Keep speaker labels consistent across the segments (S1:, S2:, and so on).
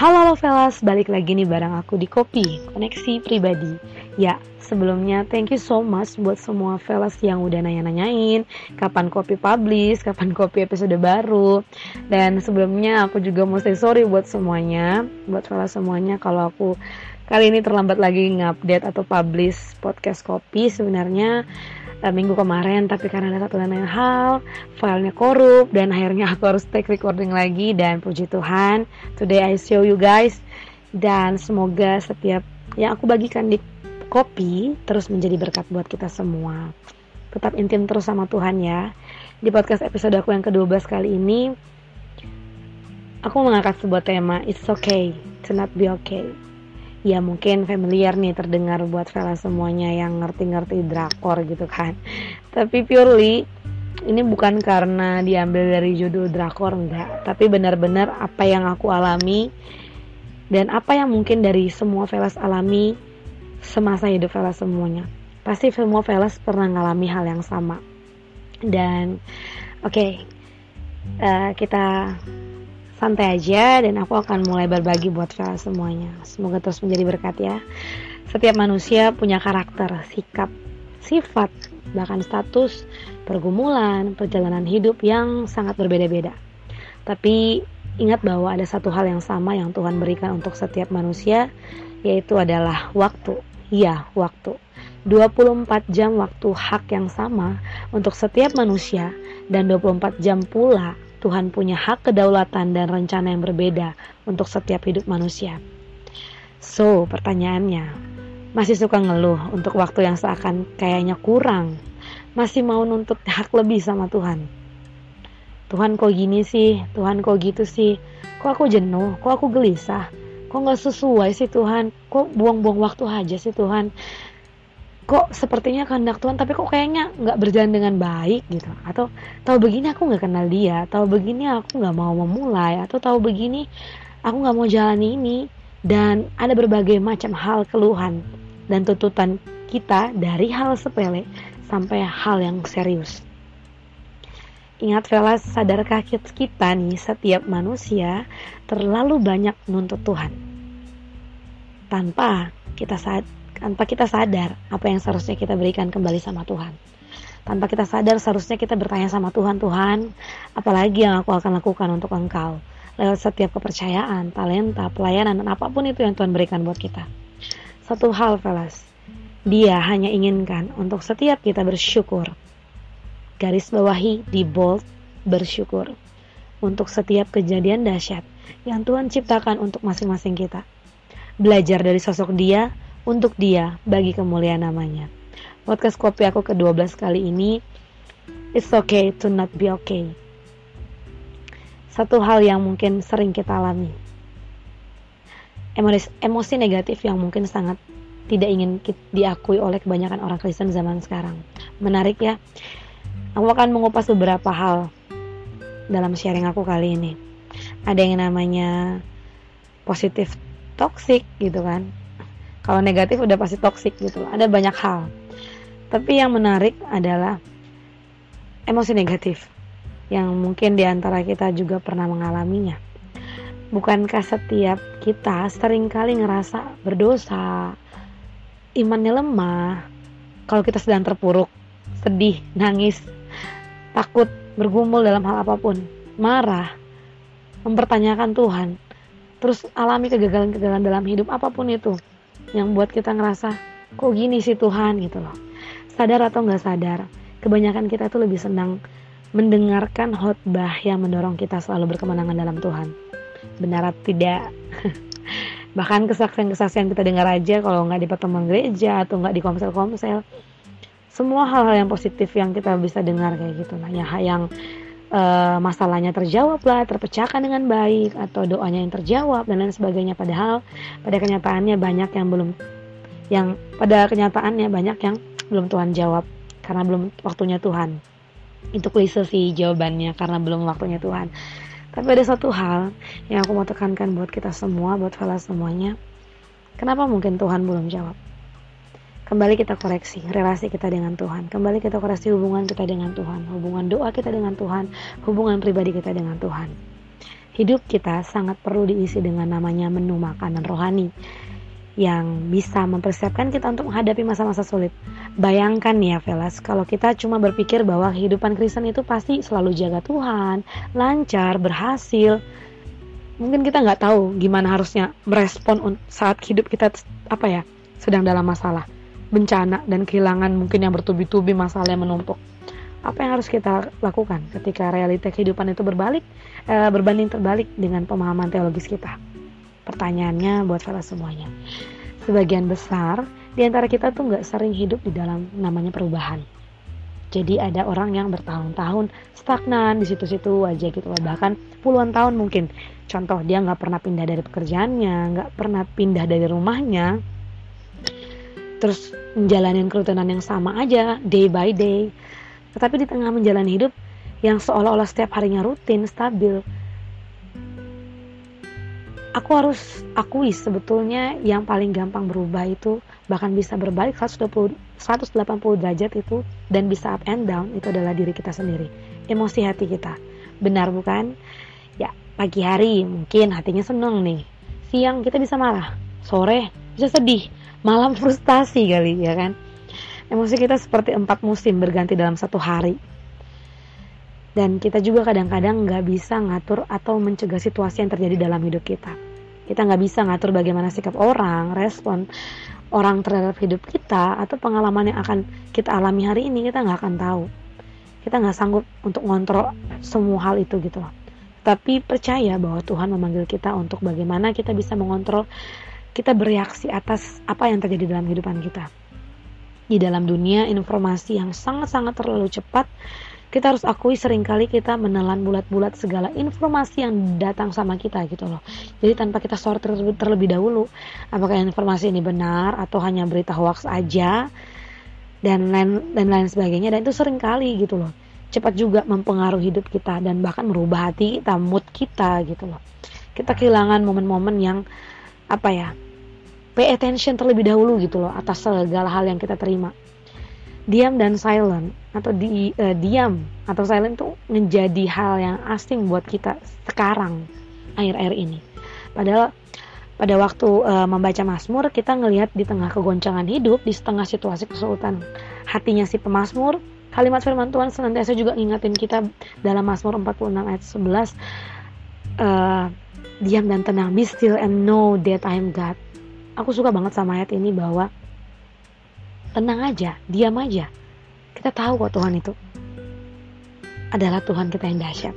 S1: Halo halo fellas, balik lagi nih bareng aku di Kopi, koneksi pribadi. Ya, sebelumnya thank you so much buat semua fellas yang udah nanya-nanyain kapan Kopi publish, kapan Kopi episode baru. Dan sebelumnya aku juga mau say sorry buat semuanya, buat fellas semuanya kalau aku kali ini terlambat lagi ngupdate atau publish podcast Kopi sebenarnya uh, minggu kemarin tapi karena ada satu dan lain hal filenya korup dan akhirnya aku harus take recording lagi dan puji Tuhan today I show you guys dan semoga setiap yang aku bagikan di kopi terus menjadi berkat buat kita semua. Tetap intim terus sama Tuhan ya. Di podcast episode aku yang ke-12 kali ini aku mengangkat sebuah tema it's okay to not be okay ya mungkin familiar nih terdengar buat Vela semuanya yang ngerti-ngerti drakor gitu kan. Tapi purely ini bukan karena diambil dari judul drakor enggak. Tapi benar-benar apa yang aku alami dan apa yang mungkin dari semua Velas alami semasa hidup Velas semuanya. Pasti semua Velas pernah ngalami hal yang sama. Dan oke okay, uh, eh, kita santai aja dan aku akan mulai berbagi buat Vela semuanya. Semoga terus menjadi berkat ya. Setiap manusia punya karakter, sikap, sifat, bahkan status, pergumulan, perjalanan hidup yang sangat berbeda-beda. Tapi ingat bahwa ada satu hal yang sama yang Tuhan berikan untuk setiap manusia, yaitu adalah waktu. Iya, waktu. 24 jam waktu hak yang sama untuk setiap manusia dan 24 jam pula Tuhan punya hak kedaulatan dan rencana yang berbeda untuk setiap hidup manusia. So, pertanyaannya, masih suka ngeluh untuk waktu yang seakan kayaknya kurang? Masih mau nuntut hak lebih sama Tuhan? Tuhan kok gini sih? Tuhan kok gitu sih? Kok aku jenuh? Kok aku gelisah? Kok gak sesuai sih Tuhan? Kok buang-buang waktu aja sih Tuhan? Kok sepertinya kehendak Tuhan tapi kok kayaknya nggak berjalan dengan baik gitu. Atau tahu begini aku nggak kenal dia tahu begini aku nggak mau memulai atau tahu begini aku nggak mau jalan ini. Dan ada berbagai macam hal keluhan dan tuntutan kita dari hal sepele sampai hal yang serius. Ingat Vela, sadarkah kita nih setiap manusia terlalu banyak menuntut Tuhan? Tanpa kita saat tanpa kita sadar apa yang seharusnya kita berikan kembali sama Tuhan. Tanpa kita sadar seharusnya kita bertanya sama Tuhan, Tuhan, apalagi yang aku akan lakukan untuk Engkau lewat setiap kepercayaan, talenta, pelayanan, dan apa pun itu yang Tuhan berikan buat kita. Satu hal, Velas, dia hanya inginkan untuk setiap kita bersyukur. Garis bawahi di bold, bersyukur. Untuk setiap kejadian dahsyat yang Tuhan ciptakan untuk masing-masing kita. Belajar dari sosok dia, untuk dia bagi kemuliaan namanya. Podcast kopi aku ke-12 kali ini It's okay to not be okay. Satu hal yang mungkin sering kita alami. Emosi, emosi negatif yang mungkin sangat tidak ingin diakui oleh kebanyakan orang Kristen zaman sekarang. Menarik ya. Aku akan mengupas beberapa hal dalam sharing aku kali ini. Ada yang namanya positif toxic gitu kan kalau negatif udah pasti toksik gitu. Ada banyak hal. Tapi yang menarik adalah emosi negatif yang mungkin di antara kita juga pernah mengalaminya. Bukankah setiap kita sering kali ngerasa berdosa, imannya lemah, kalau kita sedang terpuruk, sedih, nangis, takut, bergumul dalam hal apa pun, marah, mempertanyakan Tuhan, terus alami kegagalan-kegagalan dalam hidup apa pun itu yang buat kita ngerasa kok gini sih Tuhan? gitu loh. Sadar atau nggak sadar kebanyakan kita tuh lebih senang mendengarkan khotbah yang mendorong kita selalu berkemenangan dalam Tuhan. Benar atau tidak? Bahkan kesaksian-kesaksian kita dengar aja kalau nggak di pertemuan gereja atau nggak di komsel-komsel. Semua hal-hal yang positif yang kita bisa dengar kayak gitu. Nah ya yang uh, masalahnya terjawab lah, terpecahkan dengan baik atau doanya yang terjawab dan lain sebagainya. Padahal pada kenyataannya banyak yang belum yang pada kenyataannya banyak yang belum Tuhan jawab karena belum waktunya Tuhan. Itu klise sih jawabannya karena belum waktunya Tuhan. Tapi ada satu hal yang aku mau tekankan buat kita semua, buat kalian semuanya. Kenapa mungkin Tuhan belum jawab? Kembali kita koreksi relasi kita dengan Tuhan. Kembali kita koreksi hubungan kita dengan Tuhan. Hubungan doa kita dengan Tuhan. Hubungan pribadi kita dengan Tuhan. hidup kita sangat perlu diisi dengan namanya menu makanan rohani yang bisa mempersiapkan kita untuk menghadapi masa-masa sulit. Bayangkan ya Velas, kalau kita cuma berpikir bahwa kehidupan Kristen itu pasti selalu jaga Tuhan, lancar, berhasil. Mungkin kita nggak tahu gimana harusnya merespon saat hidup kita apa ya sedang dalam masalah, bencana dan kehilangan mungkin yang bertubi-tubi masalah yang menumpuk. Apa yang harus kita lakukan ketika realita kehidupan itu berbalik, eh, berbanding terbalik dengan pemahaman teologis kita? Pertanyaannya buat salah semuanya. Sebagian besar di antara kita tuh nggak sering hidup di dalam namanya perubahan. Jadi ada orang yang bertahun-tahun stagnan di situ-situ aja gitu loh. Bahkan puluhan tahun mungkin. Contoh dia nggak pernah pindah dari pekerjaannya, nggak pernah pindah dari rumahnya. Terus menjalani kerutanan yang sama aja day by day. Tetapi di tengah menjalani hidup yang seolah-olah setiap harinya rutin, stabil, aku harus akui sebetulnya yang paling gampang berubah itu bahkan bisa berbalik 120 180 derajat itu dan bisa up and down itu adalah diri kita sendiri emosi hati kita benar bukan ya pagi hari mungkin hatinya seneng nih siang kita bisa marah sore bisa sedih malam frustasi kali ya kan emosi kita seperti empat musim berganti dalam satu hari dan kita juga kadang-kadang nggak bisa ngatur atau mencegah situasi yang terjadi dalam hidup kita. Kita nggak bisa ngatur bagaimana sikap orang, respon orang terhadap hidup kita atau pengalaman yang akan kita alami hari ini kita nggak akan tahu. Kita nggak sanggup untuk ngontrol semua hal itu gitu loh. Tapi percaya bahwa Tuhan memanggil kita untuk bagaimana kita bisa mengontrol kita bereaksi atas apa yang terjadi dalam kehidupan kita. Di dalam dunia informasi yang sangat-sangat terlalu cepat, kita harus akui sering kali kita menelan bulat-bulat segala informasi yang datang sama kita gitu loh. Jadi tanpa kita sortir terlebih, dahulu, apakah informasi ini benar atau hanya berita hoax aja dan lain dan lain sebagainya dan itu sering kali gitu loh. Cepat juga mempengaruhi hidup kita dan bahkan merubah hati kita, mood kita gitu loh. Kita kehilangan momen-momen yang apa ya? Pay attention terlebih dahulu gitu loh atas segala hal yang kita terima diam dan silent atau di uh, diam atau silent itu menjadi hal yang asing buat kita sekarang air-air ini. Padahal pada waktu uh, membaca Mazmur kita ngelihat di tengah kegoncangan hidup, di setengah situasi kesulitan hatinya si pemazmur, kalimat firman Tuhan senantiasa juga ngingetin kita dalam Mazmur 46 ayat 11 uh, eh, diam dan tenang, be still and know that I am God. Aku suka banget sama ayat ini bahwa tenang aja, diam aja. Kita tahu kok Tuhan itu adalah Tuhan kita yang dahsyat.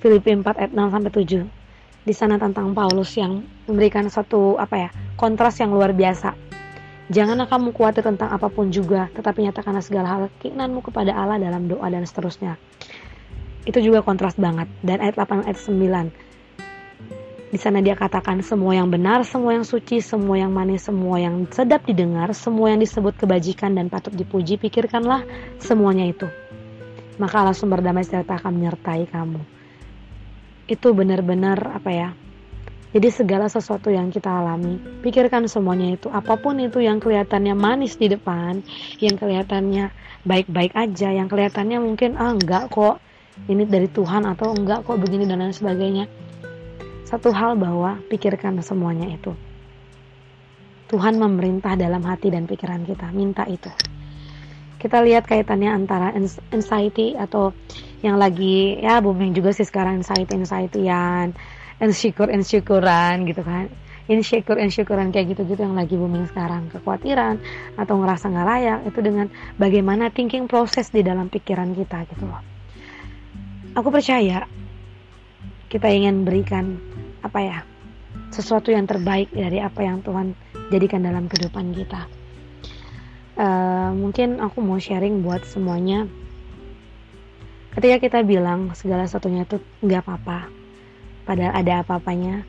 S1: Filipi 4 ayat 6 sampai 7. Di sana tentang Paulus yang memberikan satu apa ya, kontras yang luar biasa. Janganlah kamu khawatir tentang apa pun juga, tetapi nyatakanlah segala hal keinginanmu kepada Allah dalam doa dan seterusnya. Itu juga kontras banget. Dan ayat 8 ayat 9 di sana dia katakan semua yang benar, semua yang suci, semua yang manis, semua yang sedap didengar, semua yang disebut kebajikan dan patut dipuji, pikirkanlah semuanya itu. Maka Allah sumber damai sejahtera akan menyertai kamu. Itu benar-benar apa ya? Jadi segala sesuatu yang kita alami, pikirkan semuanya itu. Apa pun itu yang kelihatannya manis di depan, yang kelihatannya baik-baik aja, yang kelihatannya mungkin ah enggak kok ini dari Tuhan atau enggak kok begini dan lain sebagainya satu hal bahwa pikirkan semuanya itu. Tuhan memerintah dalam hati dan pikiran kita, minta itu. Kita lihat kaitannya antara anxiety atau yang lagi ya booming juga sih sekarang anxiety anxietyan, insecure insecurean gitu kan. Insecure insecurean kayak gitu-gitu yang lagi booming sekarang, kekhawatiran atau ngerasa nggak layak itu dengan bagaimana thinking proses di dalam pikiran kita gitu loh. Aku percaya kita ingin berikan apa ya sesuatu yang terbaik dari apa yang Tuhan jadikan dalam kehidupan kita. Uh, mungkin aku mau sharing buat semuanya. Ketika kita bilang segala satunya itu nggak apa-apa, padahal ada apa-apanya.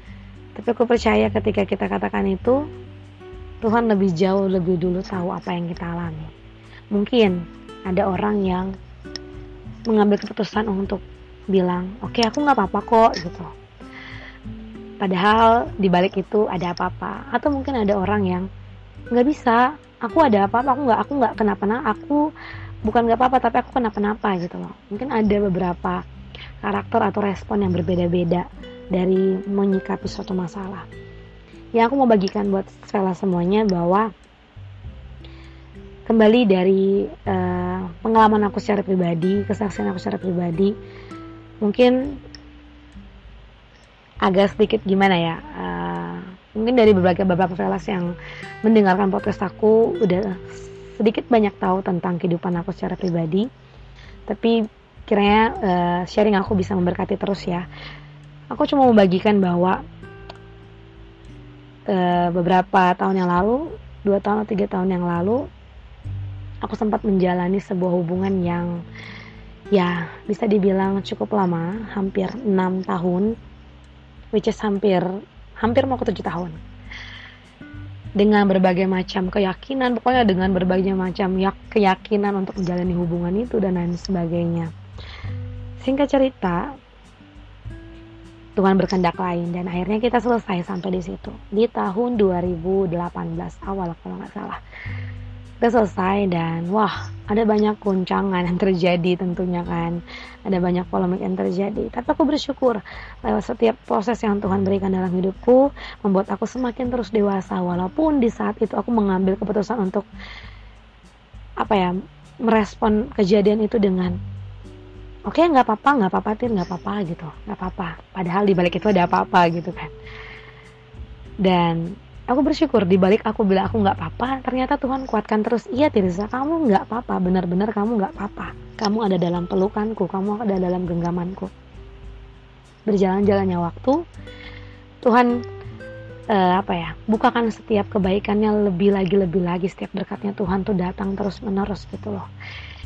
S1: Tapi aku percaya ketika kita katakan itu, Tuhan lebih jauh lebih dulu tahu apa yang kita alami. Mungkin ada orang yang mengambil keputusan untuk bilang, oke okay, aku nggak apa-apa kok gitu Padahal di balik itu ada apa-apa. Atau mungkin ada orang yang nggak bisa. Aku ada apa-apa, aku nggak, aku nggak kenapa-napa. Aku bukan nggak apa-apa, tapi aku kenapa-napa gitu loh. Mungkin ada beberapa karakter atau respon yang berbeda-beda dari menyikapi suatu masalah. Yang aku mau bagikan buat Vela semuanya bahwa kembali dari uh, pengalaman aku secara pribadi, kesaksian aku secara pribadi, mungkin agak sedikit gimana ya, uh, mungkin dari beberapa beberapa velas yang mendengarkan podcast aku udah sedikit banyak tahu tentang kehidupan aku secara pribadi. Tapi kiranya uh, sharing aku bisa memberkati terus ya. Aku cuma membagikan bahwa uh, beberapa tahun yang lalu dua tahun atau tiga tahun yang lalu aku sempat menjalani sebuah hubungan yang ya bisa dibilang cukup lama hampir enam tahun which is hampir hampir mau ke tujuh tahun. Dengan berbagai macam keyakinan pokoknya dengan berbagai macam ya keyakinan untuk menjalani hubungan itu dan lain sebagainya. Singkat cerita Tuhan berkendak lain dan akhirnya kita selesai sampai di situ. Di tahun 2018 awal kalau nggak salah udah selesai dan wah ada banyak guncangan yang terjadi tentunya kan. Ada banyak polemik yang terjadi. Tapi aku bersyukur lewat setiap proses yang Tuhan berikan dalam hidupku membuat aku semakin terus dewasa. Walaupun di saat itu aku mengambil keputusan untuk apa ya merespon kejadian itu dengan oke okay, nggak apa-apa nggak apa-apa tir nggak apa-apa gitu. Nggak apa-apa. Padahal di balik itu ada apa-apa gitu kan. Dan aku bersyukur di balik aku bilang aku nggak apa-apa ternyata Tuhan kuatkan terus. Iya Tirza kamu nggak apa-apa benar-benar kamu nggak apa-apa. Kamu ada dalam pelukanku kamu ada dalam genggamanku. Berjalan-jalannya waktu Tuhan uh, apa ya bukakan setiap kebaikannya lebih lagi lebih lagi. Setiap berkatnya Tuhan tuh datang terus menerus gitu loh.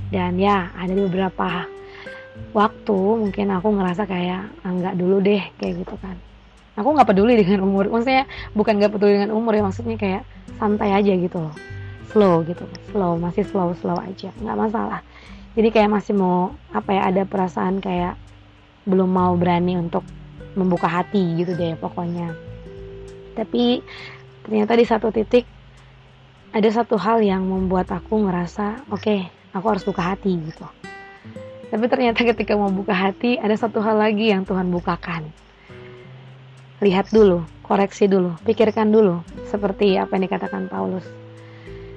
S1: Dan ya ada beberapa waktu mungkin aku ngerasa kayak ah, dulu deh kayak gitu kan aku nggak peduli dengan umur maksudnya bukan nggak peduli dengan umur ya maksudnya kayak santai aja gitu loh. Slow gitu slow masih slow slow aja nggak masalah. Jadi kayak masih mau apa ya ada perasaan kayak belum mau berani untuk membuka hati gitu deh pokoknya. Tapi ternyata di satu titik ada satu hal yang membuat aku ngerasa oke okay, aku harus buka hati gitu. Tapi ternyata ketika mau buka hati ada satu hal lagi yang Tuhan bukakan lihat dulu, koreksi dulu, pikirkan dulu seperti apa yang dikatakan Paulus.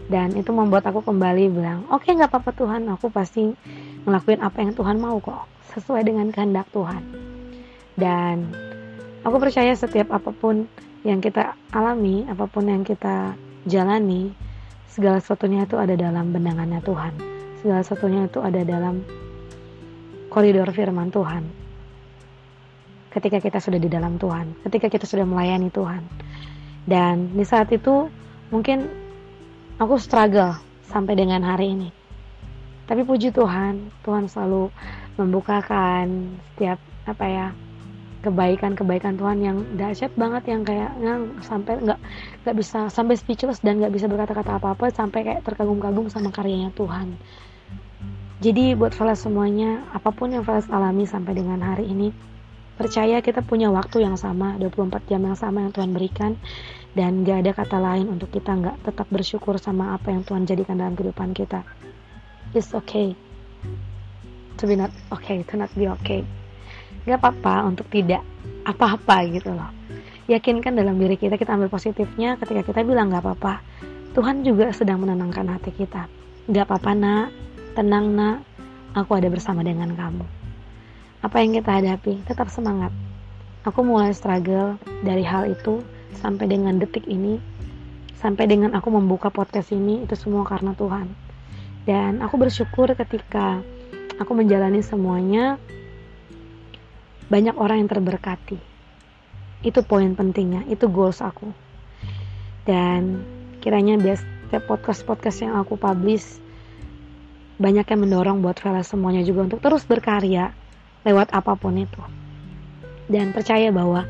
S1: Dan itu membuat aku kembali bilang, oke okay, nggak apa-apa Tuhan, aku pasti ngelakuin apa yang Tuhan mau kok, sesuai dengan kehendak Tuhan. Dan aku percaya setiap apa pun yang kita alami, apa pun yang kita jalani, segala sesuatunya itu ada dalam benangannya Tuhan. Segala sesuatunya itu ada dalam koridor firman Tuhan ketika kita sudah di dalam Tuhan, ketika kita sudah melayani Tuhan. Dan di saat itu mungkin aku struggle sampai dengan hari ini. Tapi puji Tuhan, Tuhan selalu membukakan setiap apa ya kebaikan-kebaikan Tuhan yang dahsyat banget yang kayak yang sampai nggak nggak bisa sampai speechless dan nggak bisa berkata-kata apa-apa sampai kayak terkagum-kagum sama karyanya Tuhan. Jadi buat Velas semuanya, apa pun yang Velas alami sampai dengan hari ini, Percaya kita punya waktu yang sama, 24 jam yang sama yang Tuhan berikan dan gak ada kata lain untuk kita nggak tetap bersyukur sama apa yang Tuhan jadikan dalam kehidupan kita. It's okay to be not okay, to not be okay. Gak apa-apa untuk tidak apa-apa gitu loh. Yakinkan dalam diri kita, kita ambil positifnya ketika kita bilang gak apa-apa. Tuhan juga sedang menenangkan hati kita. Gak apa-apa nak, tenang nak, aku ada bersama dengan kamu apa yang kita hadapi, tetap semangat. Aku mulai struggle dari hal itu sampai dengan detik ini, sampai dengan aku membuka podcast ini, itu semua karena Tuhan. Dan aku bersyukur ketika aku menjalani semuanya, banyak orang yang terberkati. Itu poin pentingnya, itu goals aku. Dan kiranya setiap podcast-podcast yang aku publish banyak yang mendorong buat Vela semuanya juga untuk terus berkarya lewat apa pun itu. Dan percaya bahwa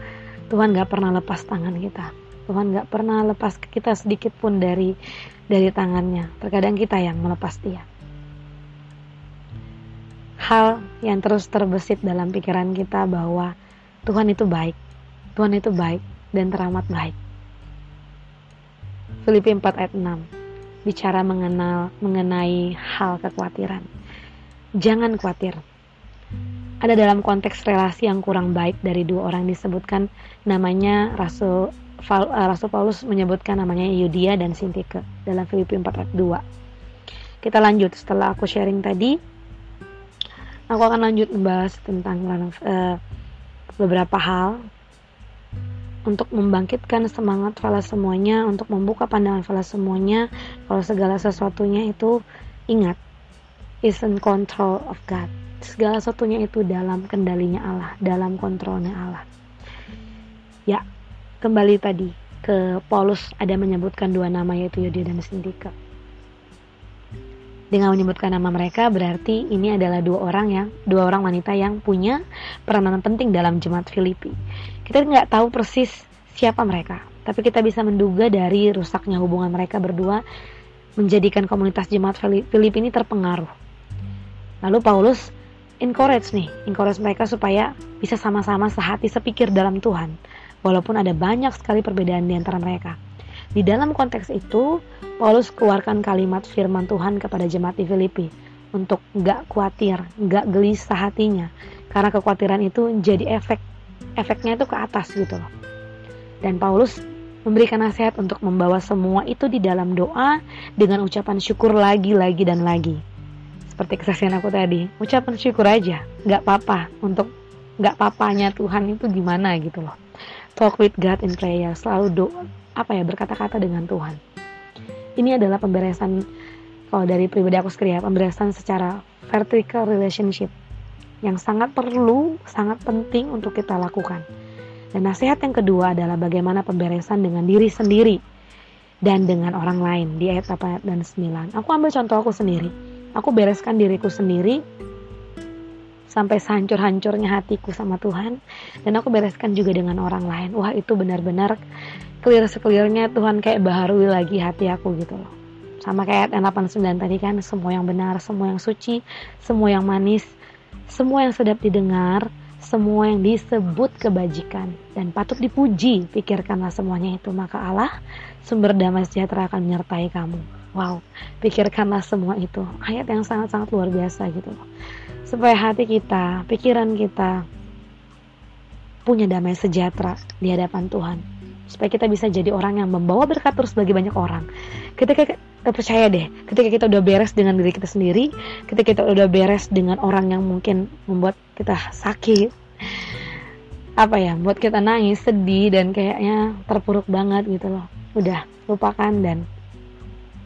S1: Tuhan gak pernah lepas tangan kita. Tuhan gak pernah lepas kita sedikit pun dari dari tangannya. Terkadang kita yang melepas dia. Hal yang terus terbesit dalam pikiran kita bahwa Tuhan itu baik. Tuhan itu baik dan teramat baik. Filipi 4 ayat 6 bicara mengenal mengenai hal kekhawatiran. Jangan khawatir, ada dalam konteks relasi yang kurang baik dari dua orang disebutkan namanya Rasul uh, Rasul Paulus menyebutkan namanya Yudia dan Sintike dalam Filipi 4 ayat 2. Kita lanjut setelah aku sharing tadi aku akan lanjut membahas tentang uh, beberapa hal untuk membangkitkan semangat fala semuanya, untuk membuka pandangan fala semuanya, kalau segala sesuatunya itu ingat, is in control of God. Segala sesuatunya itu dalam kendalinya Allah, dalam kontrolnya Allah. Ya, kembali tadi ke Paulus ada menyebutkan dua nama yaitu Yudia dan Sindika. Dengan menyebutkan nama mereka berarti ini adalah dua orang yang dua orang wanita yang punya peranan penting dalam jemaat Filipi. Kita nggak tahu persis siapa mereka, tapi kita bisa menduga dari rusaknya hubungan mereka berdua menjadikan komunitas jemaat Filipi ini terpengaruh. Lalu Paulus encourage nih, encourage mereka supaya bisa sama-sama sehati sepikir dalam Tuhan, walaupun ada banyak sekali perbedaan di antara mereka. Di dalam konteks itu, Paulus keluarkan kalimat firman Tuhan kepada jemaat di Filipi untuk gak khawatir, gak gelisah hatinya, karena kekhawatiran itu jadi efek, efeknya itu ke atas gitu loh. Dan Paulus memberikan nasihat untuk membawa semua itu di dalam doa dengan ucapan syukur lagi, lagi, dan lagi. Seperti kesaksian aku tadi, ucapan syukur aja, gak apa-apa untuk gak papanya Tuhan itu gimana gitu loh. Talk with God in prayer, selalu doa, apa ya berkata-kata dengan Tuhan. Ini adalah pemberesan kalau dari pribadi aku sendiri ya, pemberesan secara vertical relationship yang sangat perlu, sangat penting untuk kita lakukan. Dan nasihat yang kedua adalah bagaimana pemberesan dengan diri sendiri dan dengan orang lain di ayat 8 dan 9. Aku ambil contoh aku sendiri. Aku bereskan diriku sendiri sampai sehancur-hancurnya hatiku sama Tuhan dan aku bereskan juga dengan orang lain. Wah, itu benar-benar clear sekelirnya Tuhan kayak baharui lagi hati aku gitu loh. Sama kayak ayat 89 tadi kan semua yang benar semua yang suci semua yang manis semua yang sedap didengar semua yang disebut kebajikan. Dan patut dipuji pikirkanlah semuanya itu. Maka Allah sumber damai sejahtera akan menyertai kamu wow pikirkanlah semua itu ayat yang sangat-sangat luar biasa gitu supaya hati kita pikiran kita punya damai sejahtera di hadapan Tuhan supaya kita bisa jadi orang yang membawa berkat terus bagi banyak orang. Ketika kita percaya deh, ketika kita udah beres dengan diri kita sendiri, ketika kita udah beres dengan orang yang mungkin membuat kita sakit, apa ya, buat kita nangis, sedih dan kayaknya terpuruk banget gitu loh. Udah lupakan dan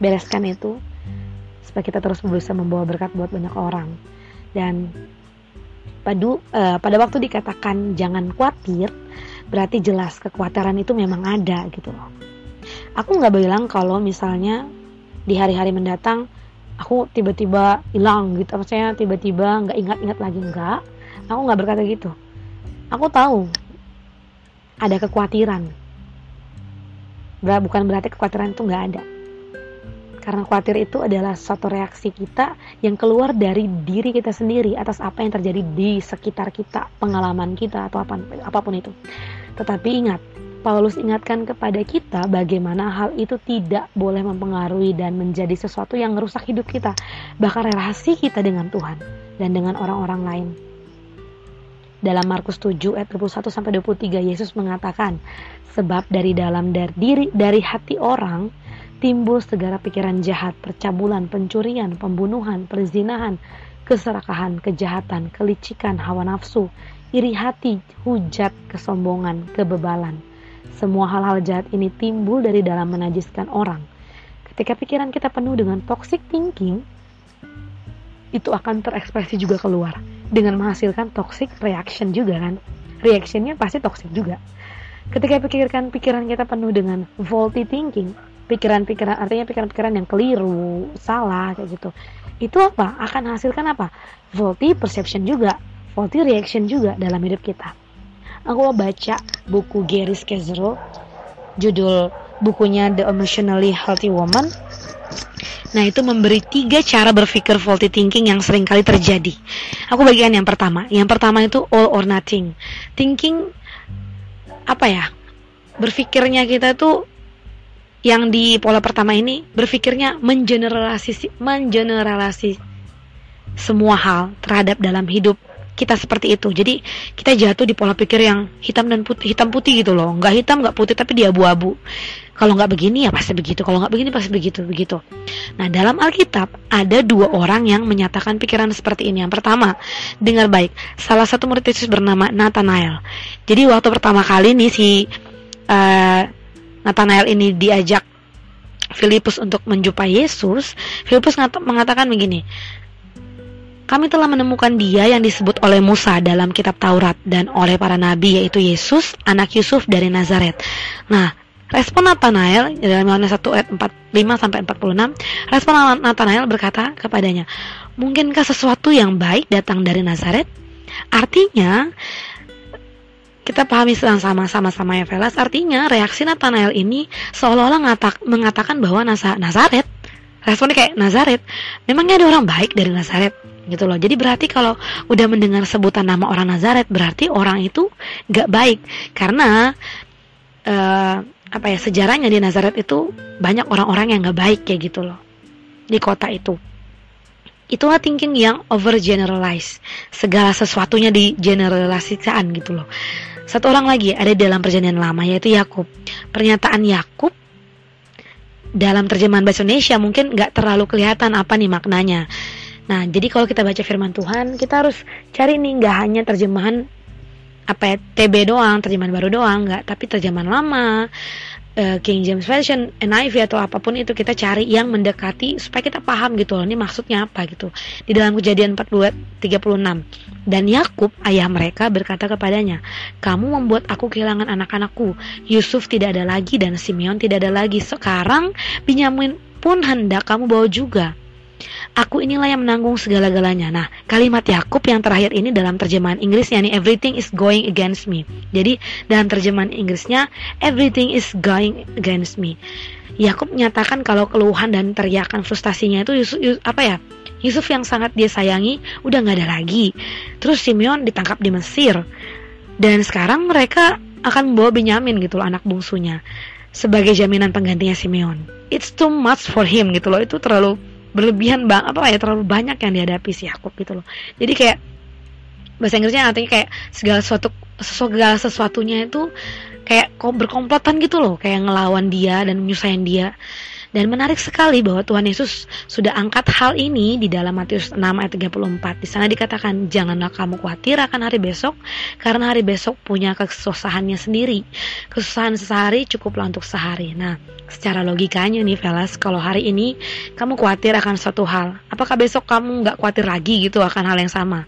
S1: bereskan itu supaya kita terus bisa membawa berkat buat banyak orang. Dan padu, uh, pada waktu dikatakan jangan khawatir, berarti jelas kekhawatiran itu memang ada gitu loh. Aku nggak bilang kalau misalnya di hari-hari mendatang aku tiba-tiba hilang gitu, maksudnya tiba-tiba nggak ingat-ingat lagi nggak. Aku nggak berkata gitu. Aku tahu ada kekhawatiran. Bukan berarti kekhawatiran itu nggak ada. Karena khawatir itu adalah suatu reaksi kita yang keluar dari diri kita sendiri atas apa yang terjadi di sekitar kita, pengalaman kita atau apa, apa pun itu. Tetapi ingat, Paulus ingatkan kepada kita bagaimana hal itu tidak boleh mempengaruhi dan menjadi sesuatu yang merusak hidup kita, bahkan relasi kita dengan Tuhan dan dengan orang-orang lain. Dalam Markus 7 ayat 21 sampai 23 Yesus mengatakan, sebab dari dalam dari diri dari hati orang timbul segala pikiran jahat, percabulan, pencurian, pembunuhan, perzinahan, keserakahan, kejahatan, kelicikan, hawa nafsu, iri hati, hujat, kesombongan, kebebalan. Semua hal-hal jahat ini timbul dari dalam menajiskan orang. Ketika pikiran kita penuh dengan toxic thinking, itu akan terekspresi juga keluar dengan menghasilkan toxic reaction juga kan. Reactionnya pasti toxic juga. Ketika pikirkan pikiran kita penuh dengan faulty thinking, pikiran-pikiran artinya pikiran-pikiran yang keliru, salah kayak gitu. Itu apa? Akan hasilkan apa? Faulty perception juga, faulty reaction juga dalam hidup kita. Aku mau baca buku Gary Skezero, judul bukunya The Emotionally Healthy Woman. Nah itu memberi tiga cara berpikir faulty thinking yang sering kali terjadi. Aku bagian yang pertama. Yang pertama itu all or nothing. Thinking apa ya? Berpikirnya kita tuh yang di pola pertama ini berpikirnya mengeneralisasi mengeneralisasi semua hal terhadap dalam hidup kita seperti itu. Jadi kita jatuh di pola pikir yang hitam dan putih, hitam putih gitu loh. Nggak hitam, nggak putih, tapi dia abu-abu. Kalau nggak begini ya pasti begitu. Kalau nggak begini pasti begitu, begitu. Nah dalam Alkitab ada dua orang yang menyatakan pikiran seperti ini. Yang pertama, dengar baik. Salah satu murid Yesus bernama Nathanael. Jadi waktu pertama kali nih si uh, Nathanael ini diajak Filipus untuk menjumpai Yesus, Filipus mengatakan begini, kami telah menemukan dia yang disebut oleh Musa dalam kitab Taurat dan oleh para nabi yaitu Yesus, anak Yusuf dari Nazaret. Nah, respon Nathanael dalam Yohanes 1 ayat 45 sampai 46, respon Nathanael berkata kepadanya, "Mungkinkah sesuatu yang baik datang dari Nazaret?" Artinya, kita pahami sama-sama sama ya Velas. Artinya reaksi Nathanael ini seolah-olah mengatakan bahwa Nazaret. Responnya kayak Nazaret memangnya ada orang baik dari Nazaret? Gitu loh. Jadi berarti kalau udah mendengar sebutan nama orang Nazaret berarti orang itu gak baik. Karena uh, apa ya sejarahnya di Nazaret itu banyak orang-orang yang gak baik kayak gitu loh. Di kota itu. Itulah thinking yang over generalize. Segala sesuatunya di generalisasikan gitu loh. Satu orang lagi ada dalam perjanjian lama yaitu Yakub. Pernyataan Yakub dalam terjemahan bahasa Indonesia mungkin nggak terlalu kelihatan apa nih maknanya. Nah, jadi kalau kita baca firman Tuhan, kita harus cari nih nggak hanya terjemahan apa ya TB doang, terjemahan baru doang, nggak, tapi terjemahan lama, uh, King James Version, NIV atau apa pun itu kita cari yang mendekati supaya kita paham gitu loh, ini maksudnya apa gitu. Di dalam Kejadian 42 36. Dan Yakub ayah mereka berkata kepadanya, "Kamu membuat aku kehilangan anak-anakku. Yusuf tidak ada lagi dan Simeon tidak ada lagi. Sekarang Binyamin pun hendak kamu bawa juga." Aku inilah yang menanggung segala-galanya. Nah, kalimat Yakub yang terakhir ini dalam terjemahan Inggrisnya nih everything is going against me. Jadi dalam terjemahan Inggrisnya everything is going against me. Yakub menyatakan kalau keluhan dan teriakan frustasinya itu Yusuf, Yusuf, apa ya? Yusuf yang sangat dia sayangi udah nggak ada lagi. Terus Simeon ditangkap di Mesir. Dan sekarang mereka akan membawa Benyamin gitu loh anak bungsunya sebagai jaminan penggantinya Simeon. It's too much for him gitu loh. Itu terlalu berlebihan bang apa ya terlalu banyak yang dihadapi si Yakub gitu loh. Jadi kayak bahasa Inggrisnya artinya kayak segala sesuatu segala sesuatunya itu kayak berkomplotan gitu loh. Kayak ngelawan dia dan menyusahin dia dan menarik sekali bahwa Tuhan Yesus sudah angkat hal ini di dalam Matius 6 ayat 34. Di sana dikatakan, "Janganlah kamu khawatir akan hari besok, karena hari besok punya kesusahannya sendiri. Kesusahan sehari cukuplah untuk sehari." Nah, secara logikanya nih Velas, kalau hari ini kamu khawatir akan suatu hal, apakah besok kamu nggak khawatir lagi gitu akan hal yang sama?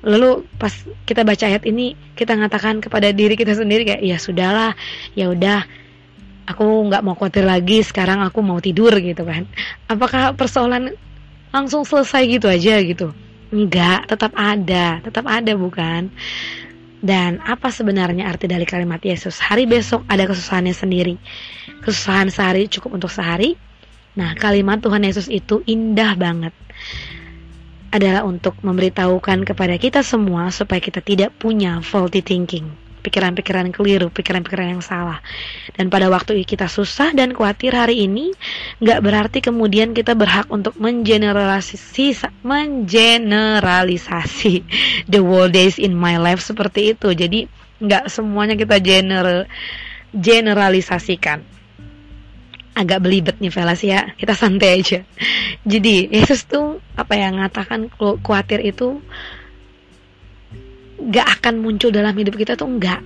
S1: Lalu pas kita baca ayat ini, kita mengatakan kepada diri kita sendiri kayak, ya sudahlah, ya udah, aku nggak mau khawatir lagi sekarang aku mau tidur gitu kan. Apakah persoalan langsung selesai gitu aja gitu? Enggak tetap ada tetap ada bukan? Dan apa sebenarnya arti dari kalimat Yesus? Hari besok ada kesusahannya sendiri. Kesusahan sehari cukup untuk sehari. Nah kalimat Tuhan Yesus itu indah banget. Adalah untuk memberitahukan kepada kita semua supaya kita tidak punya faulty thinking pikiran-pikiran keliru, pikiran-pikiran yang salah. Dan pada waktu kita susah dan khawatir hari ini, nggak berarti kemudian kita berhak untuk mengeneralisasi, mengeneralisasi the whole days in my life seperti itu. Jadi nggak semuanya kita general generalisasikan agak belibet nih Velas ya kita santai aja jadi Yesus tuh apa yang ngatakan khawatir itu gak akan muncul dalam hidup kita tuh enggak.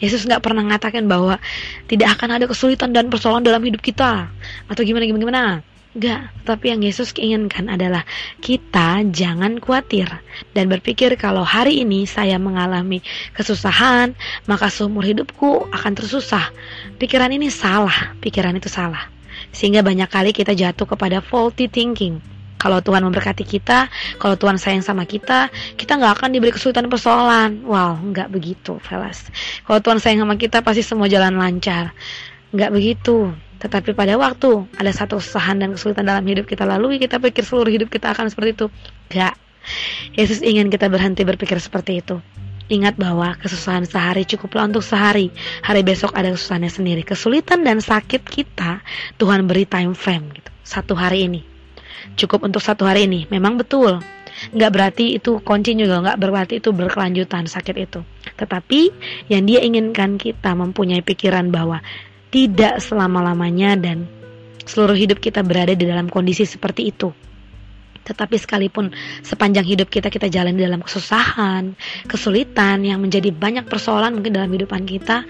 S1: Yesus nggak pernah mengatakan bahwa tidak akan ada kesulitan dan persoalan dalam hidup kita atau gimana gimana gimana. Enggak, tapi yang Yesus inginkan adalah kita jangan khawatir dan berpikir kalau hari ini saya mengalami kesusahan, maka seumur hidupku akan tersusah. Pikiran ini salah, pikiran itu salah. Sehingga banyak kali kita jatuh kepada faulty thinking kalau Tuhan memberkati kita, kalau Tuhan sayang sama kita, kita nggak akan diberi kesulitan persoalan. Wow, nggak begitu, Velas. Kalau Tuhan sayang sama kita, pasti semua jalan lancar. Nggak begitu. Tetapi pada waktu ada satu usaha dan kesulitan dalam hidup kita lalui, kita pikir seluruh hidup kita akan seperti itu. Nggak. Yesus ingin kita berhenti berpikir seperti itu. Ingat bahwa kesusahan sehari cukuplah untuk sehari. Hari besok ada kesusahannya sendiri. Kesulitan dan sakit kita, Tuhan beri time frame gitu. Satu hari ini cukup untuk satu hari ini. Memang betul. nggak berarti itu kunci juga nggak berarti itu berkelanjutan sakit itu tetapi yang dia inginkan kita mempunyai pikiran bahwa tidak selama-lamanya dan seluruh hidup kita berada di dalam kondisi seperti itu tetapi sekalipun sepanjang hidup kita kita jalan di dalam kesusahan, kesulitan yang menjadi banyak persoalan mungkin dalam kehidupan kita,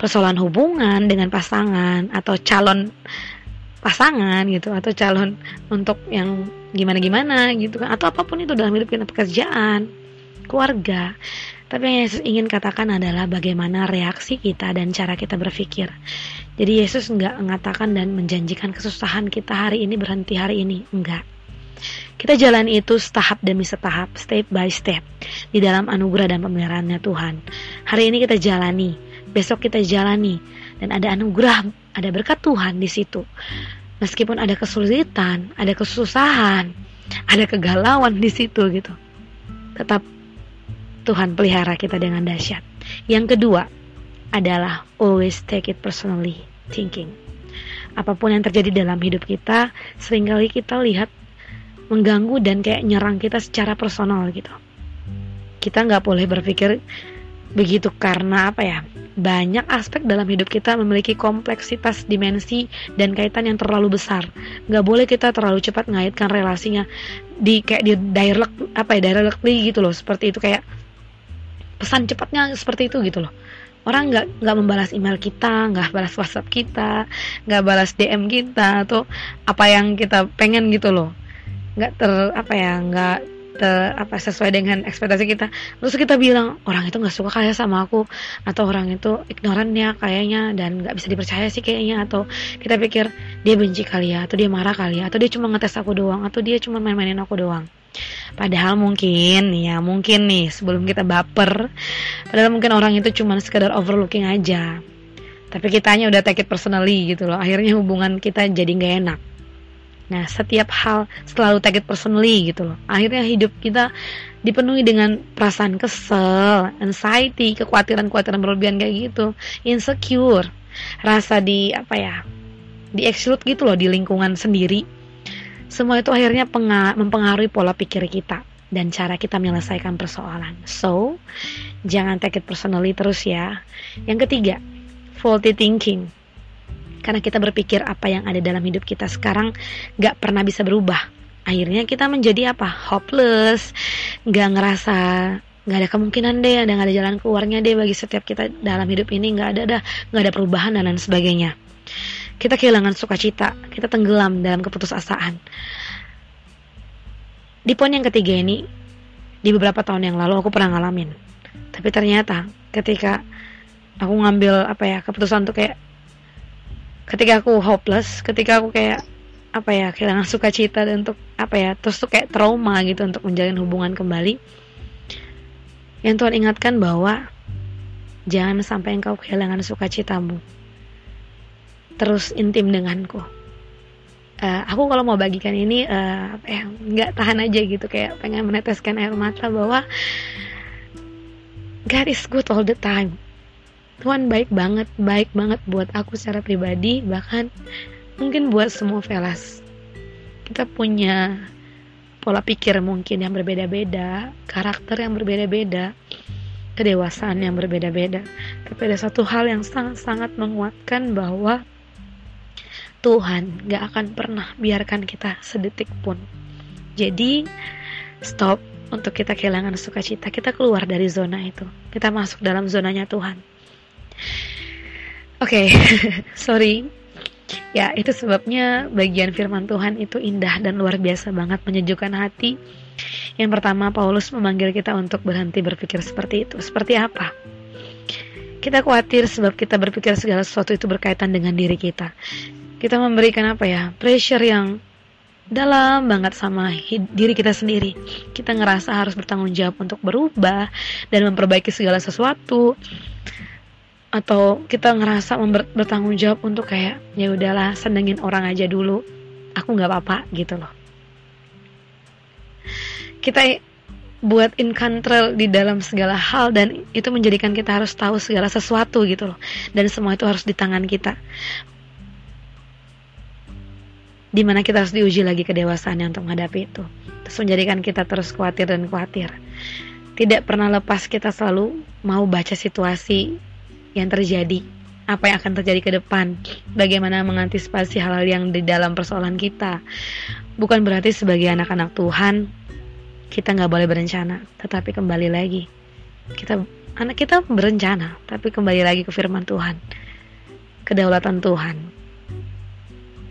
S1: persoalan hubungan dengan pasangan atau calon pasangan gitu atau calon untuk yang gimana-gimana gitu kan atau apa pun itu dalam hidup kita pekerjaan keluarga. Tapi yang Yesus ingin katakan adalah bagaimana reaksi kita dan cara kita berpikir. Jadi Yesus nggak mengatakan dan menjanjikan kesusahan kita hari ini berhenti hari ini enggak kita jalani itu setahap demi setahap, step by step, di dalam anugerah dan pemeliharaannya Tuhan. Hari ini kita jalani, besok kita jalani, dan ada anugerah ada berkat Tuhan di situ. Meskipun ada kesulitan, ada kesusahan, ada kegalauan di situ gitu. Tetap Tuhan pelihara kita dengan dahsyat. Yang kedua adalah always take it personally thinking. Apa pun yang terjadi dalam hidup kita, sering kali kita lihat mengganggu dan kayak nyerang kita secara personal gitu. Kita nggak boleh berpikir begitu karena apa ya? banyak aspek dalam hidup kita memiliki kompleksitas dimensi dan kaitan yang terlalu besar. Gak boleh kita terlalu cepat mengaitkan relasinya di kayak di direct apa ya directly gitu loh, seperti itu kayak pesan cepatnya seperti itu gitu loh. Orang nggak nggak membalas email kita, nggak balas WhatsApp kita, nggak balas DM kita atau apa yang kita pengen gitu loh. Nggak ter apa ya nggak te, apa sesuai dengan ekspektasi kita. Terus kita bilang orang itu nggak suka kayak sama aku atau orang itu ignoran ya kayaknya dan nggak bisa dipercaya sih kayaknya. Atau kita pikir dia benci kali ya atau dia marah kali ya atau dia cuma ngetes aku doang atau dia cuma main-mainin aku doang. Padahal mungkin ya mungkin nih sebelum kita baper Padahal mungkin orang itu cuma sekedar overlooking aja. Tapi kitanya udah take it personally gitu loh. Akhirnya hubungan kita jadi nggak enak Nah, setiap hal selalu take it personally gitu loh. Akhirnya hidup kita dipenuhi dengan perasaan kesel, anxiety, kekhawatiran-kekhawatiran berlebihan kayak gitu, insecure, rasa di apa ya, di exclude gitu loh di lingkungan sendiri. Semua itu akhirnya mempengaruhi pola pikir kita dan cara kita menyelesaikan persoalan. So, jangan take it personally terus ya. Yang ketiga, faulty thinking karena kita berpikir apa yang ada dalam hidup kita sekarang gak pernah bisa berubah. Akhirnya kita menjadi apa? Hopeless. Gak ngerasa nggak ada kemungkinan deh ada nggak ada jalan keluarnya deh bagi setiap kita dalam hidup ini. Nggak ada dah nggak ada perubahan dan lain sebagainya. Kita kehilangan sukacita kita tenggelam dalam keputusasaan. Di poin yang ketiga ini di beberapa tahun yang lalu aku pernah ngalamin. Tapi ternyata ketika aku ngambil apa ya keputusan untuk kayak ketika aku hopeless ketika aku kayak apa ya kehilangan sukacita dan untuk apa ya terus tuh kayak trauma gitu untuk menjalin hubungan kembali. Yang Tuhan ingatkan bahwa jangan sampai engkau kehilangan sukacitamu. Terus intim denganku. Uh, aku kalau mau bagikan ini uh, apa ya nggak tahan aja gitu kayak pengen meneteskan air mata bahwa God is good all the time Tuhan baik banget, baik banget buat aku secara pribadi, bahkan mungkin buat semua velas. Kita punya pola pikir mungkin yang berbeda-beda, karakter yang berbeda-beda, kedewasaan yang berbeda-beda. Tapi ada satu hal yang sangat-sangat menguatkan bahwa Tuhan gak akan pernah biarkan kita sedetik pun. Jadi, stop untuk kita kehilangan sukacita. Kita keluar dari zona itu. Kita masuk dalam zonanya Tuhan Oke, okay, sorry. Ya, itu sebabnya bagian firman Tuhan itu indah dan luar biasa banget menyejukkan hati. Yang pertama, Paulus memanggil kita untuk berhenti berpikir seperti itu. Seperti apa? Kita khawatir sebab kita berpikir segala sesuatu itu berkaitan dengan diri kita. Kita memberikan apa ya? Pressure yang dalam banget sama diri kita sendiri. Kita ngerasa harus bertanggung jawab untuk berubah dan memperbaiki segala sesuatu atau kita ngerasa bertanggung jawab untuk kayak ya udahlah senengin orang aja dulu. Aku nggak apa-apa gitu loh. Kita buat in control di dalam segala hal dan itu menjadikan kita harus tahu segala sesuatu gitu loh. Dan semua itu harus di tangan kita. Di mana kita harus diuji lagi kedewasaannya untuk menghadapi itu. Terus menjadikan kita terus khawatir dan khawatir. Tidak pernah lepas kita selalu mau baca situasi yang terjadi apa yang akan terjadi ke depan bagaimana mengantisipasi hal-hal yang di dalam persoalan kita bukan berarti sebagai anak-anak Tuhan kita nggak boleh berencana tetapi kembali lagi kita anak kita berencana tapi kembali lagi ke firman Tuhan kedaulatan Tuhan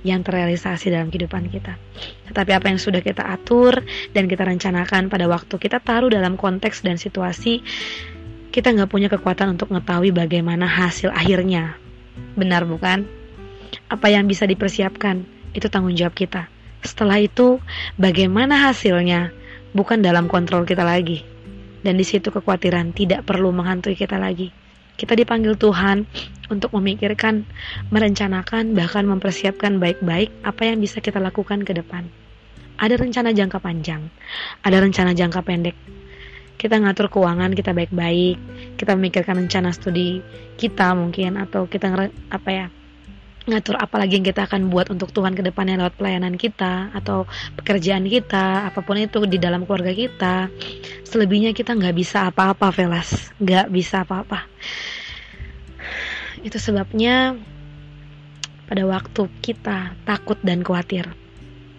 S1: yang terrealisasi dalam kehidupan kita. Tetapi apa yang sudah kita atur dan kita rencanakan pada waktu kita taruh dalam konteks dan situasi, kita nggak punya kekuatan untuk mengetahui bagaimana hasil akhirnya. Benar bukan? Apa yang bisa dipersiapkan, itu tanggung jawab kita. Setelah itu, bagaimana hasilnya, bukan dalam kontrol kita lagi. Dan di situ kekhawatiran tidak perlu menghantui kita lagi. Kita dipanggil Tuhan untuk memikirkan, merencanakan, bahkan mempersiapkan baik-baik apa yang bisa kita lakukan ke depan. Ada rencana jangka panjang, ada rencana jangka pendek. Kita ngatur keuangan kita baik-baik, kita memikirkan rencana studi kita mungkin atau kita apa ya ngatur apa lagi yang kita akan buat untuk Tuhan ke depannya lewat pelayanan kita atau pekerjaan kita apa pun itu di dalam keluarga kita. Selebihnya kita nggak bisa apa-apa Velas. Nggak bisa apa-apa. Itu sebabnya pada waktu kita takut dan khawatir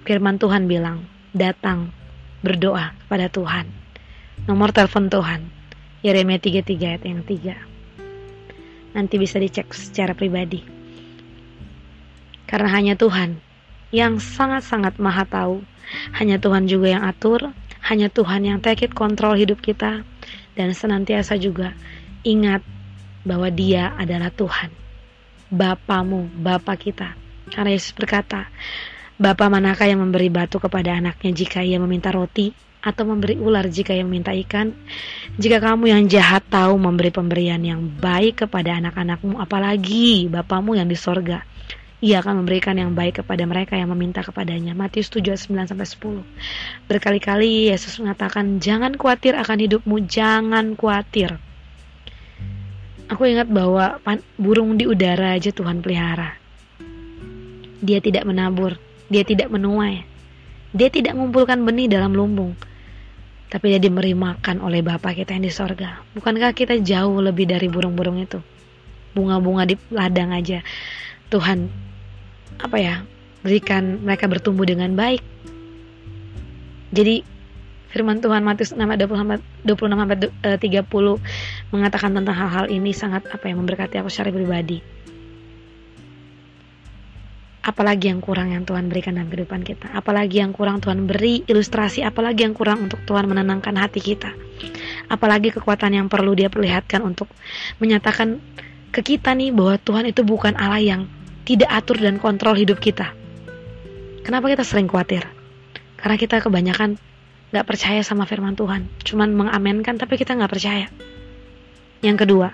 S1: firman Tuhan bilang datang berdoa kepada Tuhan nomor telepon Tuhan Yeremia 33 ayat yang 3 nanti bisa dicek secara pribadi karena hanya Tuhan yang sangat-sangat maha tahu. Hanya Tuhan juga yang atur, hanya Tuhan yang take it kontrol hidup kita. Dan senantiasa juga ingat bahwa dia adalah Tuhan. Bapamu, Bapa kita. Karena Yesus berkata, Bapa manakah yang memberi batu kepada anaknya jika ia meminta roti? Atau memberi ular jika ia meminta ikan? Jika kamu yang jahat tahu memberi pemberian yang baik kepada anak-anakmu, apalagi Bapamu yang di sorga ia akan memberikan yang baik kepada mereka yang meminta kepadanya. Matius 7 9 sampai 10. Berkali-kali Yesus mengatakan, "Jangan khawatir akan hidupmu, jangan khawatir." Aku ingat bahwa burung di udara aja Tuhan pelihara. Dia tidak menabur, dia tidak menuai. Dia tidak mengumpulkan benih dalam lumbung. Tapi dia diberi makan oleh Bapa kita yang di sorga. Bukankah kita jauh lebih dari burung-burung itu? Bunga-bunga di ladang aja. Tuhan apa ya berikan mereka bertumbuh dengan baik jadi firman Tuhan Matius 6 26 sampai 30 eh, mengatakan tentang hal-hal ini sangat apa yang memberkati aku secara pribadi apalagi yang kurang yang Tuhan berikan dalam kehidupan kita apalagi yang kurang Tuhan beri ilustrasi apalagi yang kurang untuk Tuhan menenangkan hati kita apalagi kekuatan yang perlu dia perlihatkan untuk menyatakan ke kita nih bahwa Tuhan itu bukan Allah yang tidak atur dan kontrol hidup kita. Kenapa kita sering khawatir? Karena kita kebanyakan gak percaya sama firman Tuhan. Cuman mengamenkan tapi kita gak percaya. Yang kedua,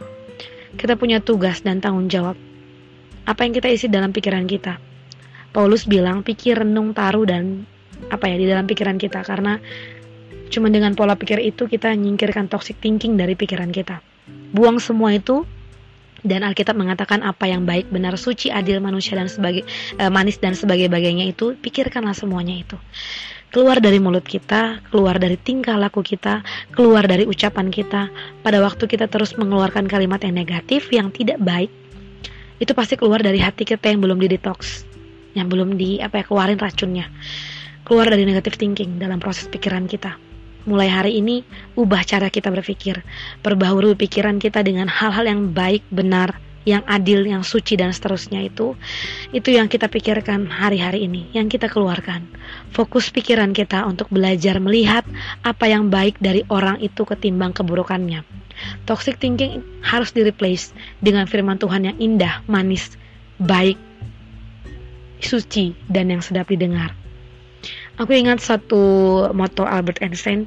S1: kita punya tugas dan tanggung jawab. Apa yang kita isi dalam pikiran kita. Paulus bilang pikir renung taruh dan apa ya di dalam pikiran kita karena cuma dengan pola pikir itu kita nyingkirkan toxic thinking dari pikiran kita. Buang semua itu dan Alkitab mengatakan apa yang baik, benar, suci, adil, manusia dan sebagai e, manis dan sebagai bagainya itu, pikirkanlah semuanya itu. Keluar dari mulut kita, keluar dari tingkah laku kita, keluar dari ucapan kita. Pada waktu kita terus mengeluarkan kalimat yang negatif, yang tidak baik, itu pasti keluar dari hati kita yang belum di yang belum di apa ya keluarin racunnya. Keluar dari negative thinking dalam proses pikiran kita mulai hari ini ubah cara kita berpikir, perbaharui pikiran kita dengan hal-hal yang baik, benar, yang adil, yang suci dan seterusnya itu itu yang kita pikirkan hari-hari ini, yang kita keluarkan. Fokus pikiran kita untuk belajar melihat apa yang baik dari orang itu ketimbang keburukannya. Toxic thinking harus di-replace dengan firman Tuhan yang indah, manis, baik, suci dan yang sedap didengar. Aku ingat satu moto Albert Einstein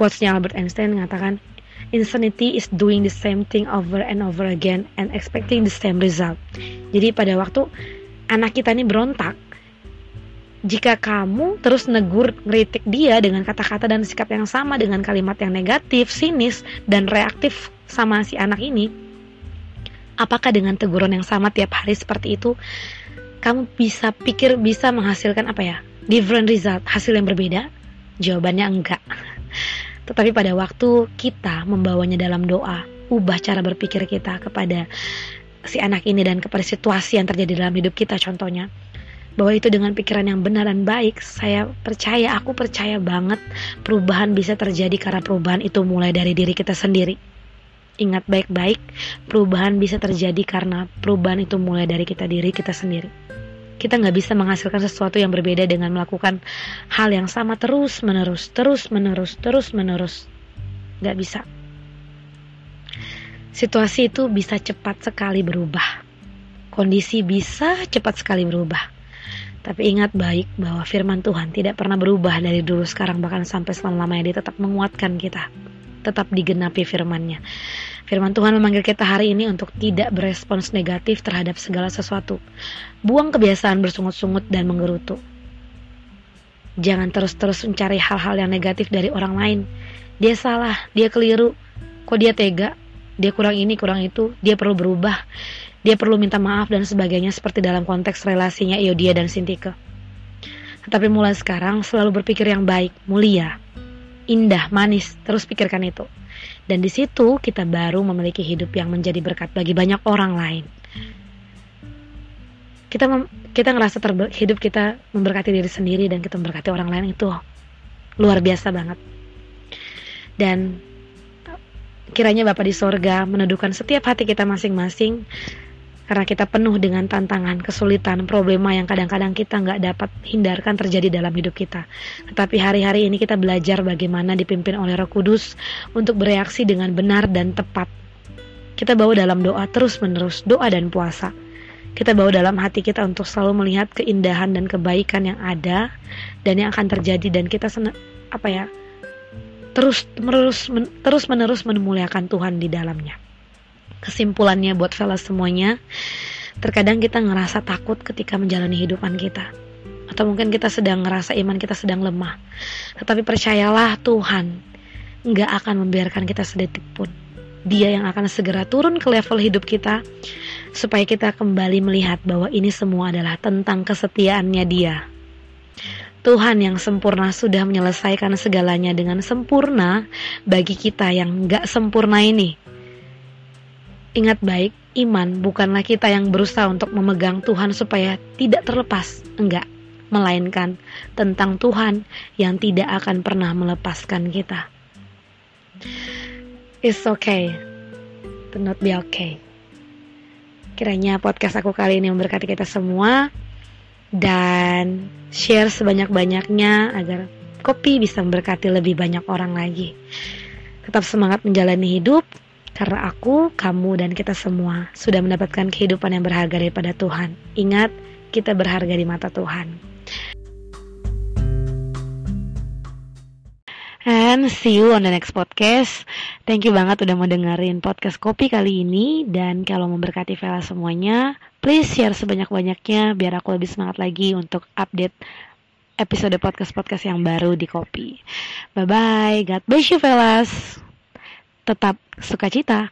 S1: Quotesnya Albert Einstein mengatakan, Insanity is doing the same thing over and over again and expecting the same result. Jadi pada waktu anak kita ini berontak, jika kamu terus negur, ngeritik dia dengan kata-kata dan sikap yang sama dengan kalimat yang negatif, sinis, dan reaktif sama si anak ini, apakah dengan teguran yang sama tiap hari seperti itu, kamu bisa pikir bisa menghasilkan apa ya, different result, hasil yang berbeda? Jawabannya enggak. Tetapi pada waktu kita membawanya dalam doa, ubah cara berpikir kita kepada si anak ini dan kepada situasi yang terjadi dalam hidup kita contohnya bahwa itu dengan pikiran yang benar dan baik saya percaya aku percaya banget perubahan bisa terjadi karena perubahan itu mulai dari diri kita sendiri ingat baik-baik perubahan bisa terjadi karena perubahan itu mulai dari kita diri kita sendiri kita nggak bisa menghasilkan sesuatu yang berbeda dengan melakukan hal yang sama terus menerus terus menerus terus menerus nggak bisa situasi itu bisa cepat sekali berubah kondisi bisa cepat sekali berubah tapi ingat baik bahwa firman Tuhan tidak pernah berubah dari dulu sekarang bahkan sampai selama-lamanya dia tetap menguatkan kita. Tetap digenapi firmannya. Firman Tuhan memanggil kita hari ini untuk tidak berespons negatif terhadap segala sesuatu. Buang kebiasaan bersungut-sungut dan menggerutu. Jangan terus-terus mencari hal-hal yang negatif dari orang lain. Dia salah, dia keliru. Kok dia tega? Dia kurang ini, kurang itu. Dia perlu berubah dia perlu minta maaf dan sebagainya seperti dalam konteks relasinya Iodia dan Sintike. Tetapi mulai sekarang selalu berpikir yang baik, mulia, indah, manis, terus pikirkan itu. Dan di situ kita baru memiliki hidup yang menjadi berkat bagi banyak orang lain. Kita kita ngerasa terber, hidup kita memberkati diri sendiri dan kita memberkati orang lain itu luar biasa banget. Dan kiranya Bapak di sorga meneduhkan setiap hati kita masing-masing karena kita penuh dengan tantangan, kesulitan, problema yang kadang-kadang kita nggak dapat hindarkan terjadi dalam hidup kita. Tetapi hari-hari ini kita belajar bagaimana dipimpin oleh Roh Kudus untuk bereaksi dengan benar dan tepat. Kita bawa dalam doa terus-menerus, doa dan puasa. Kita bawa dalam hati kita untuk selalu melihat keindahan dan kebaikan yang ada dan yang akan terjadi dan kita senang apa ya terus menerus men, terus menerus memuliakan Tuhan di dalamnya kesimpulannya buat fellas semuanya terkadang kita ngerasa takut ketika menjalani hidupan kita. Atau mungkin kita sedang ngerasa iman kita sedang lemah. Tetapi percayalah Tuhan nggak akan membiarkan kita sedetik pun. Dia yang akan segera turun ke level hidup kita supaya kita kembali melihat bahwa ini semua adalah tentang kesetiaannya dia. Tuhan yang sempurna sudah menyelesaikan segalanya dengan sempurna bagi kita yang gak sempurna ini. Ingat baik, iman bukanlah kita yang berusaha untuk memegang Tuhan supaya tidak terlepas, enggak, melainkan tentang Tuhan yang tidak akan pernah melepaskan kita. It's okay to not be okay. Kiranya podcast aku kali ini memberkati kita semua dan share sebanyak-banyaknya agar kopi bisa memberkati lebih banyak orang lagi. Tetap semangat menjalani hidup, karena aku, kamu, dan kita semua sudah mendapatkan kehidupan yang berharga daripada Tuhan. Ingat, kita berharga di mata Tuhan. And see you on the next podcast. Thank you banget udah mau dengerin podcast kopi kali ini. Dan kalau memberkati Vela semuanya, please share sebanyak-banyaknya biar aku lebih semangat lagi untuk update episode podcast-podcast yang baru di kopi. Bye-bye. God bless you, fellas tetap sukacita.